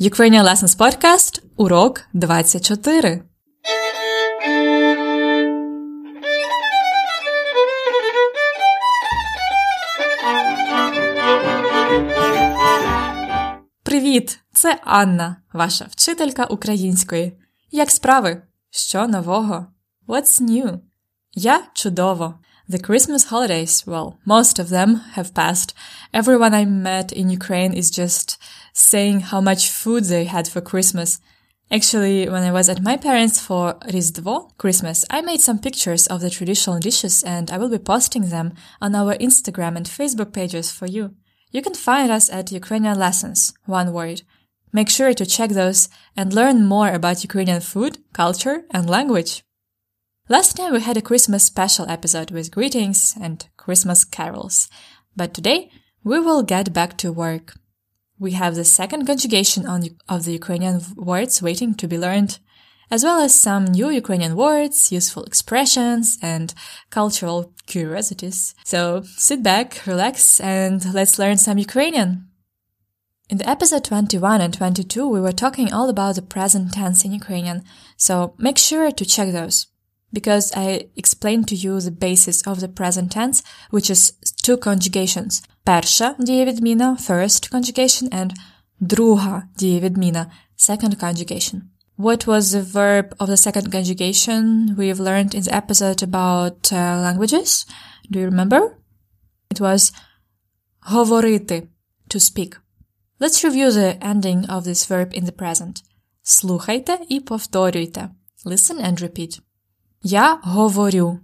Ukrainian Lessons Podcast, урок 24. Привіт! Це Анна, ваша вчителька української. Як справи? Що нового? What's new? Я чудово. The Christmas holidays, well, most of them have passed. Everyone I met in Ukraine is just saying how much food they had for Christmas. Actually, when I was at my parents for Rizdvo, Christmas, I made some pictures of the traditional dishes and I will be posting them on our Instagram and Facebook pages for you. You can find us at Ukrainian Lessons, one word. Make sure to check those and learn more about Ukrainian food, culture, and language. Last time we had a Christmas special episode with greetings and Christmas carols, but today we will get back to work. We have the second conjugation on, of the Ukrainian words waiting to be learned, as well as some new Ukrainian words, useful expressions, and cultural curiosities. So sit back, relax, and let's learn some Ukrainian. In the episode 21 and 22, we were talking all about the present tense in Ukrainian, so make sure to check those because I explained to you the basis of the present tense, which is two conjugations. Перша дієвідміна, first conjugation, and друга дієвідміна, second conjugation. What was the verb of the second conjugation we've learned in the episode about uh, languages? Do you remember? It was говорити, to speak. Let's review the ending of this verb in the present. Слухайте і повторюйте. Listen and repeat. Я говорю.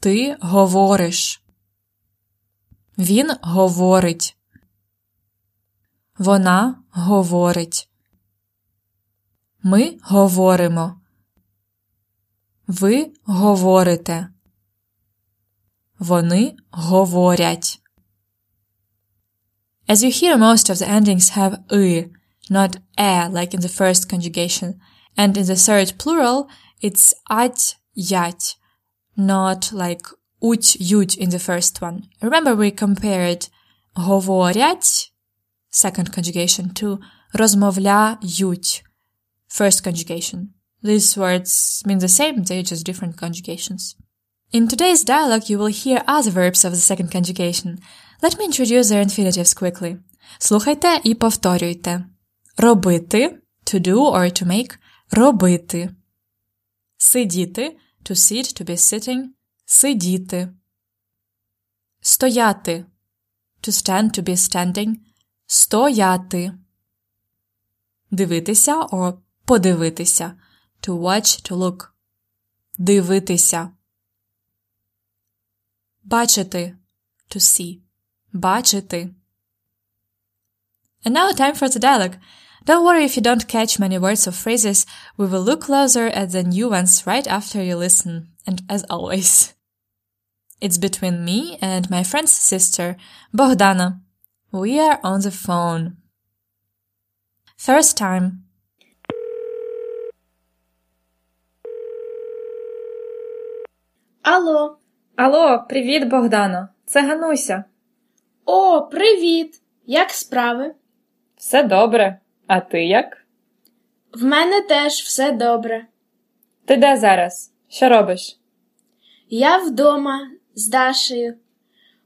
Ти говориш. Він говорить. Вона говорить. Ми говоримо. Ви говорите. Вони говорять. As you hear, most of the endings have «и», not «е» like in the first conjugation, and in the third plural, it's «ать», «ять», not like «уть», «ють» in the first one. Remember we compared «говорять» second conjugation to «розмовляють» first conjugation. These words mean the same, they're just different conjugations. In today's dialogue, you will hear other verbs of the second conjugation. Let me introduce their infinitives quickly. Слухайте і повторюйте. Робити, to do or to make, робити. Сидіти, to sit, to be sitting, сидіти. Стояти, to stand, to be standing, стояти. Дивитися or подивитися, to watch, to look. Дивитися. Бачити, to see. Бачити. And now time for the dialogue. Don't worry if you don't catch many words or phrases. We will look closer at the new ones right after you listen. And as always, it's between me and my friend's sister, Bogdana. We are on the phone. First time. Алло. Алло, привіт, Богдано. Це Гануся. О, привіт! Як справи? Все добре. А ти як? В мене теж все добре. Ти де зараз? Що робиш? Я вдома з Дашею.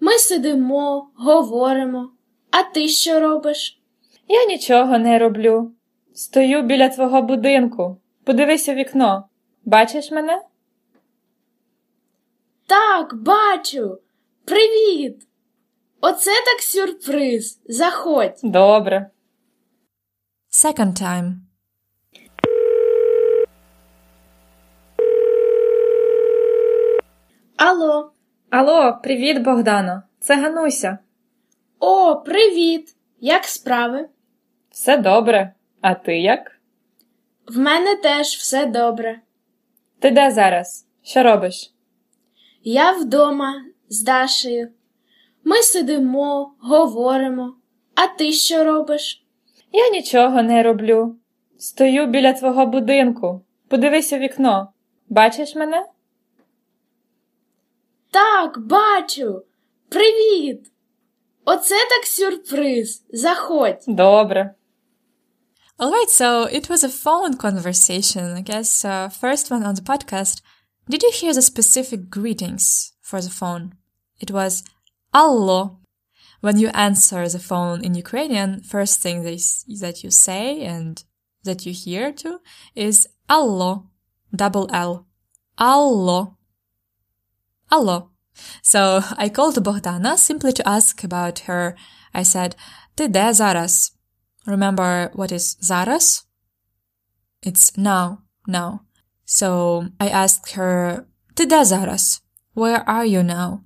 Ми сидимо, говоримо. А ти що робиш? Я нічого не роблю. Стою біля твого будинку. Подивись у вікно. Бачиш мене? Так, бачу. Привіт! Оце так сюрприз. Заходь. Добре. Second time. Алло. Алло, привіт, Богдано. Це Гануся. О, привіт! Як справи? Все добре. А ти як? В мене теж все добре. Ти де зараз? Що робиш? Я вдома з Дашею. Ми сидимо, говоримо. А ти що робиш? Я нічого не роблю. Стою біля твого будинку. Подивись у вікно. Бачиш мене? Так, бачу. Привіт! Оце так сюрприз. Заходь. Добре. Alright, so it was a phone conversation, I guess, uh, first one on the podcast. Did you hear the specific greetings for the phone? It was Allo. When you answer the phone in Ukrainian, first thing that you say and that you hear too is Allo, double L. Allo. Allo. So I called Bogdana simply to ask about her. I said, Ти де зараз? Remember what is зараз? It's now, now. So I asked her, Ти де зараз? Where are you now?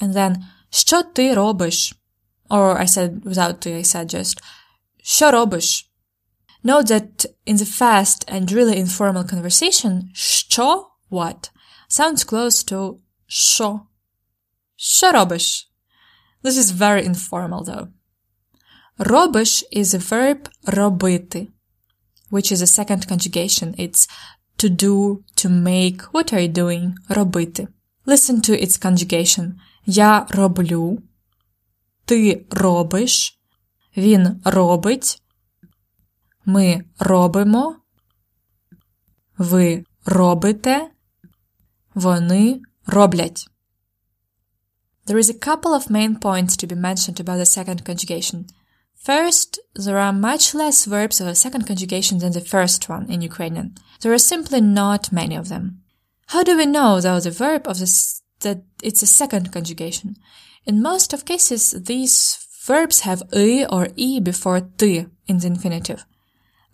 And then, що ти робиш? Or I said without ти, I said just, що робиш? Note that in the fast and really informal conversation, що, what, sounds close to що. Що робиш? This is very informal though. Робиш is a verb робити, which is a second conjugation. It's to do, to make. What are you doing? Робити. Listen to its conjugation. Я роблю. Ти робиш. Він робить. Ми робимо. Ви робите. Вони роблять. There is a couple of main points to be mentioned about the second conjugation. First, there are much less verbs of a second conjugation than the first one in Ukrainian. There are simply not many of them. How do we know, though, the verb of this, that it's a second conjugation? In most of cases, these verbs have i or e before t in the infinitive.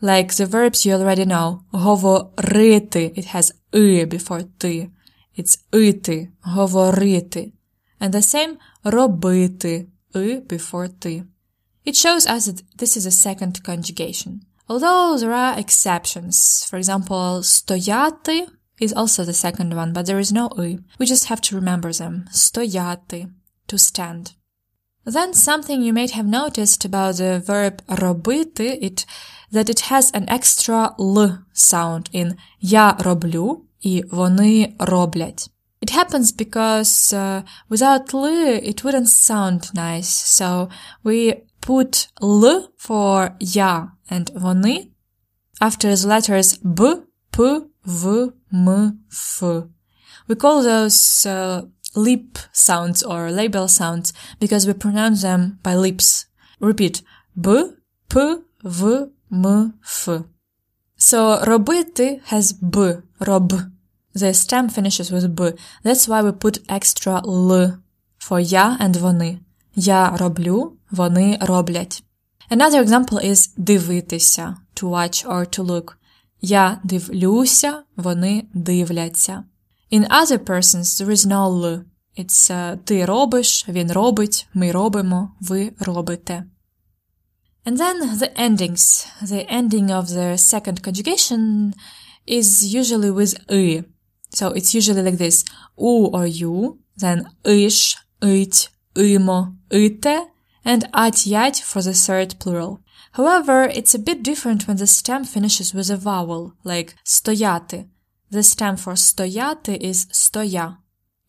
Like the verbs you already know. Говорити, it has i before t. It's ити, говорити. And the same робити, i before t. It shows us that this is a second conjugation. Although there are exceptions. For example, стояти is also the second one, but there is no i. We just have to remember them. Стояти, to stand. Then something you might have noticed about the verb робити, it, that it has an extra l sound in я роблю і вони роблять. It happens because uh, without l it wouldn't sound nice, so we put l for я and вони after the letters b, p, v, m, f. We call those uh, lip sounds or labial sounds because we pronounce them by lips. Repeat. B, P, V, M, F. So робити has B, роб. The stem finishes with B. That's why we put extra L for я and вони. Я роблю, вони роблять. Another example is дивитися, to watch or to look. Я дивлюся, вони дивляться. In other persons there is no l. It's uh, ти робиш, він робить, ми робимо, ви робите. And then the endings. The ending of the second conjugation is usually with i. So it's usually like this. U or you, then ish, it, imo, ite, and at yat for the third plural. However, it's a bit different when the stem finishes with a vowel, like стояти. The stem for стояти is стоя.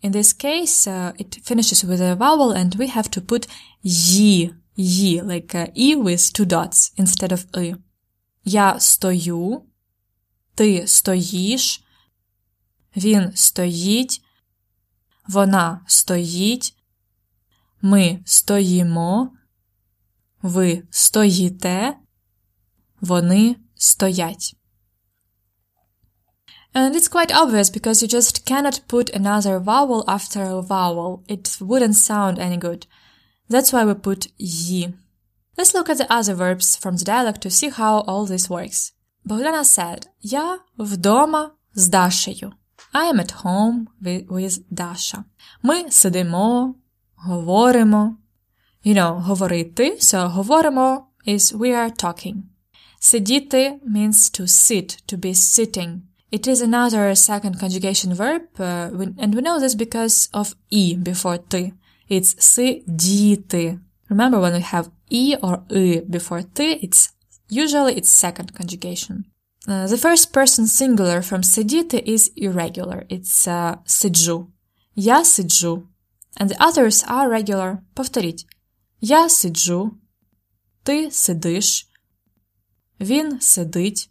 In this case, uh, it finishes with a vowel and we have to put yi, yi, like uh, e with two dots instead of i. Я стою, ти стоїш, він стоїть, вона стоїть, ми стоїмо, ви стоїте, вони стоять. And it's quite obvious because you just cannot put another vowel after a vowel. It wouldn't sound any good. That's why we put yi. Let's look at the other verbs from the dialogue to see how all this works. Богдана said, Я вдома з Дашею. I am at home with, with Dasha. Ми сидимо, говоримо. You know, говорити, so говоримо is we are talking. Сидіти means to sit, to be sitting. It is another second conjugation verb, uh, and we know this because of e before t. It's сидіти. Remember when we have e or i before t, it's usually it's second conjugation. Uh, the first person singular from сидіти is irregular. It's uh, сиджу. Я сиджу. And the others are regular. Повторіть. Я сиджу. Ти сидиш. Він сидить.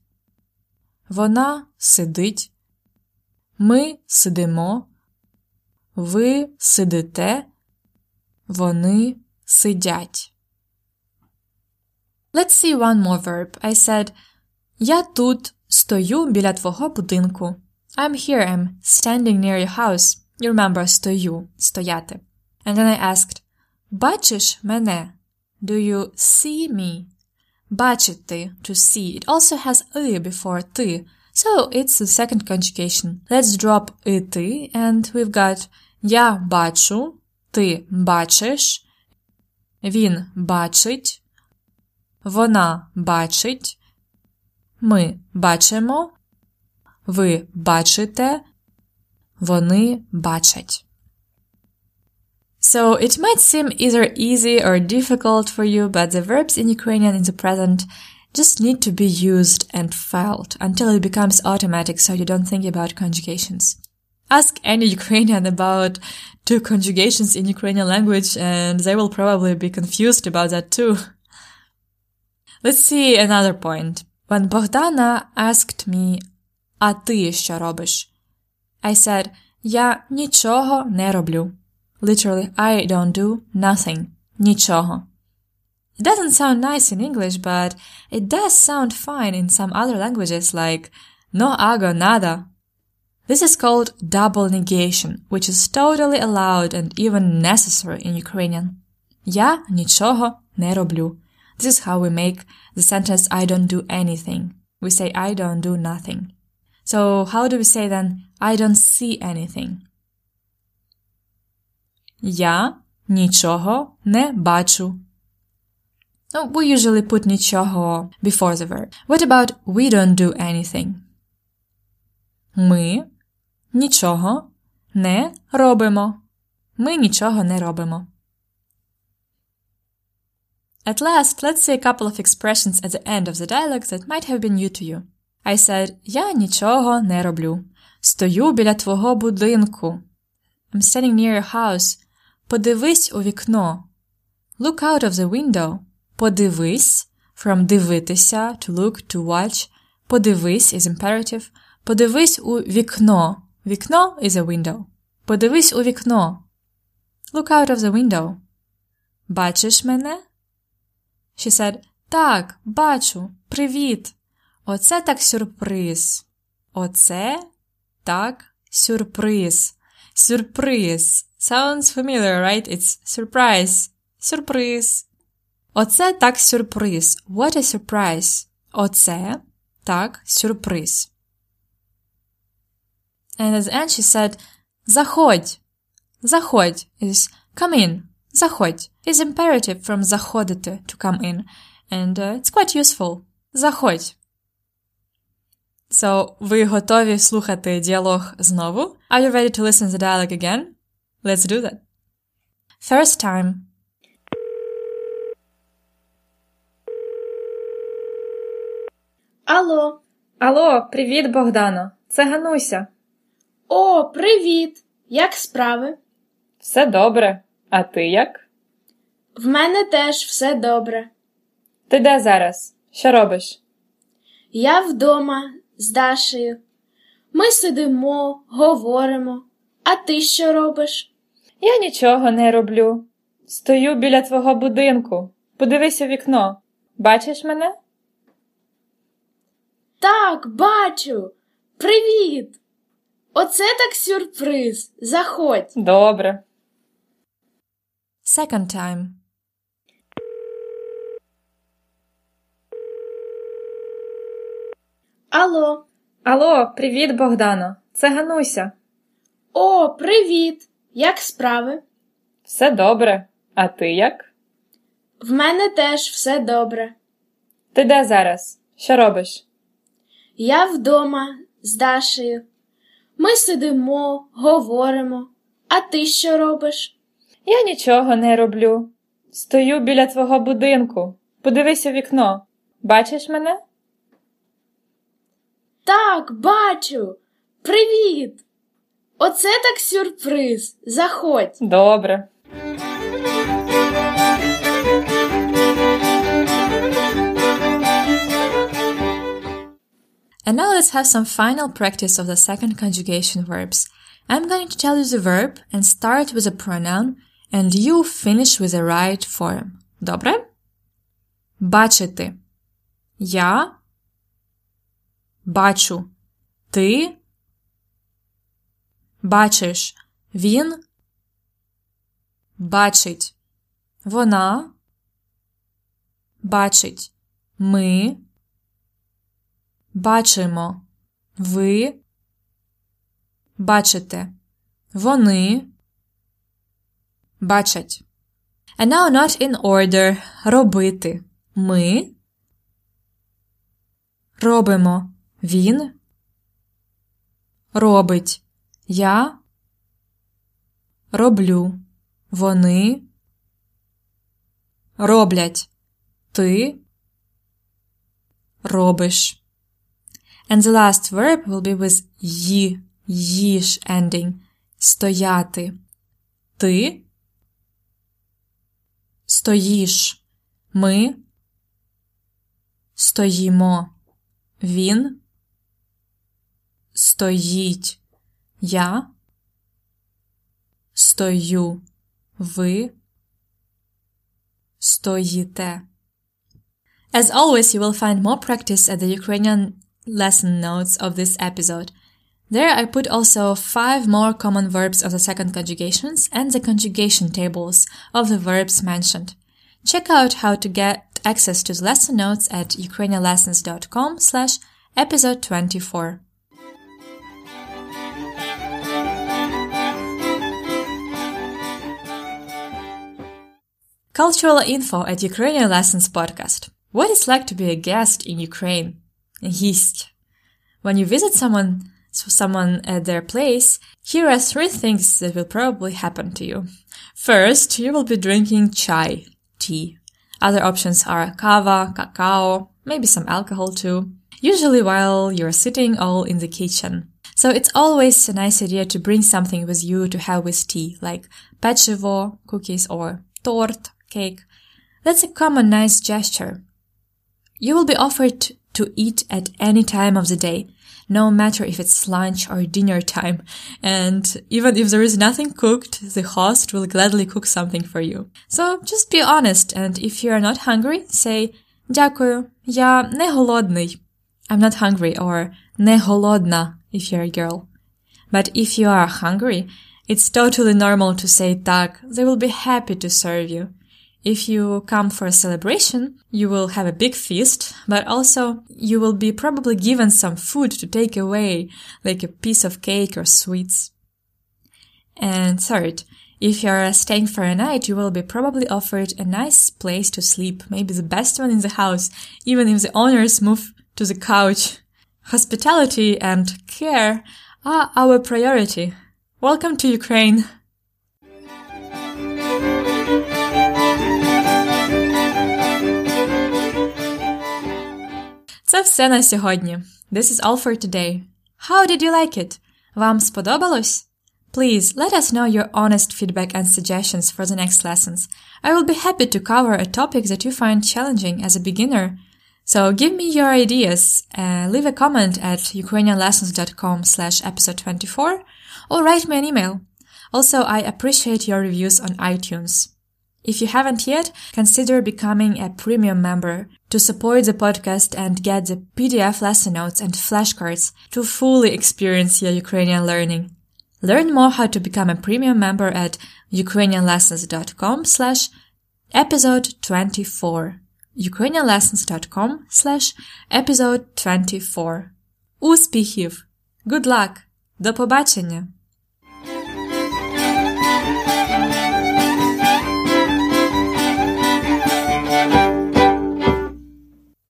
Вона сидить. Ми сидимо. Ви сидите. Вони сидять. Let's see one more verb. I said Я тут стою біля твого будинку. I'm here, I'm standing near your house. You remember стою, стояти. And then I asked Бачиш мене? Do you see me? Бачити, to see. It also has и before ти. So it's the second conjugation. Let's drop ити and we've got Я бачу, ти бачиш, він бачить, вона бачить, ми бачимо, ви бачите, вони бачать. So it might seem either easy or difficult for you, but the verbs in Ukrainian in the present just need to be used and felt until it becomes automatic so you don't think about conjugations. Ask any Ukrainian about two conjugations in Ukrainian language and they will probably be confused about that too. Let's see another point. When Bogdana asked me, а ти що робиш? I said, я нічого не роблю. Literally, I don't do nothing. Нічого. It doesn't sound nice in English, but it does sound fine in some other languages like no hago nada. This is called double negation, which is totally allowed and even necessary in Ukrainian. Я нічого не роблю. This is how we make the sentence I don't do anything. We say I don't do nothing. So how do we say then I don't see anything? Я нічого не бачу. No, we usually put нічого before the verb. What about we don't do anything? Ми нічого не робимо. Ми нічого не робимо. At last, let's see a couple of expressions at the end of the dialogue that might have been new to you. I said, я нічого не роблю. Стою біля твого будинку. I'm standing near your house. Подивись у вікно. Look out of the window. Подивись. From дивитися, to look, to watch. Подивись is imperative. Подивись у вікно. Вікно is a window. Подивись у вікно. Look out of the window. Бачиш мене? She said, Так, бачу. Привіт. Оце так сюрприз. Оце так сюрприз. Сюрприз. Sounds familiar, right? It's surprise. Сюрприз. Оце так сюрприз. What a surprise. Оце так сюрприз. And at the end she said, Заходь. Заходь is come in. Заходь is imperative from заходити to come in. And uh, it's quite useful. Заходь. So, ви готові слухати діалог знову? Are you ready to listen to the dialogue again? Let's do that. First time. Алло. Алло, привіт, Богдано. Це Гануся. О, привіт! Як справи? Все добре. А ти як? В мене теж все добре. Ти де зараз? Що робиш? Я вдома з Дашею. Ми сидимо, говоримо. А ти що робиш? Я нічого не роблю. Стою біля твого будинку. Подивись у вікно. Бачиш мене? Так, бачу. Привіт. Оце так сюрприз. Заходь. Добре. Second time. Алло. Алло, привіт, Богдано. Це Гануся. О, привіт. Як справи? Все добре. А ти як? В мене теж все добре. Ти де зараз? Що робиш? Я вдома з Дашею. Ми сидимо, говоримо. А ти що робиш? Я нічого не роблю. Стою біля твого будинку. Подивись у вікно. Бачиш мене? Так, бачу. Привіт. Оце так сюрприз. Заходь. Добре. And now let's have some final practice of the second conjugation verbs. I'm going to tell you the verb and start with a pronoun and you finish with the right form. Добре? Бачити. Я бачу. Ти бачиш. Він бачить. Вона бачить. Ми бачимо. Ви бачите. Вони бачать. And now not in order робити. Ми робимо. Він робить. Я роблю. Вони роблять. Ти робиш. And the last verb will be with ї, їж ending. Стояти. Ти стоїш. Ми стоїмо. Він стоїть. Я стою. Ви стоїте. As always, you will find more practice at the Ukrainian lesson notes of this episode. There I put also five more common verbs of the second conjugations and the conjugation tables of the verbs mentioned. Check out how to get access to the lesson notes at ukrainianlessons.com slash episode 24. Cultural info at Ukrainian Lessons podcast. What it's like to be a guest in Ukraine. Гість. When you visit someone, someone at their place, here are three things that will probably happen to you. First, you will be drinking chai, tea. Other options are kava, cacao, maybe some alcohol too. Usually while you're sitting all in the kitchen. So it's always a nice idea to bring something with you to have with tea, like pechivo, cookies, or tort, cake. That's a common nice gesture. You will be offered to eat at any time of the day, no matter if it's lunch or dinner time. And even if there is nothing cooked, the host will gladly cook something for you. So just be honest. And if you are not hungry, say, Дякую, я не голодний. I'm not hungry or не голодна if you're a girl. But if you are hungry, it's totally normal to say tak. They will be happy to serve you. If you come for a celebration, you will have a big feast, but also you will be probably given some food to take away, like a piece of cake or sweets. And third, if you're staying for a night, you will be probably offered a nice place to sleep, maybe the best one in the house, even if the owners move to the couch. Hospitality and care are our priority. Welcome to Ukraine. Це все на сьогодні. This is all for today. How did you like it? Вам сподобалось? Please let us know your honest feedback and suggestions for the next lessons. I will be happy to cover a topic that you find challenging as a beginner. So give me your ideas, uh, leave a comment at ukrainianlessons.com slash episode 24 or write me an email. Also, I appreciate your reviews on iTunes. If you haven't yet, consider becoming a premium member to support the podcast and get the PDF lesson notes and flashcards to fully experience your Ukrainian learning. Learn more how to become a premium member at ukrainianlessons.com slash episode 24. ukrainianlessons.com slash episode 24. Успіхів! Good luck! До побачення!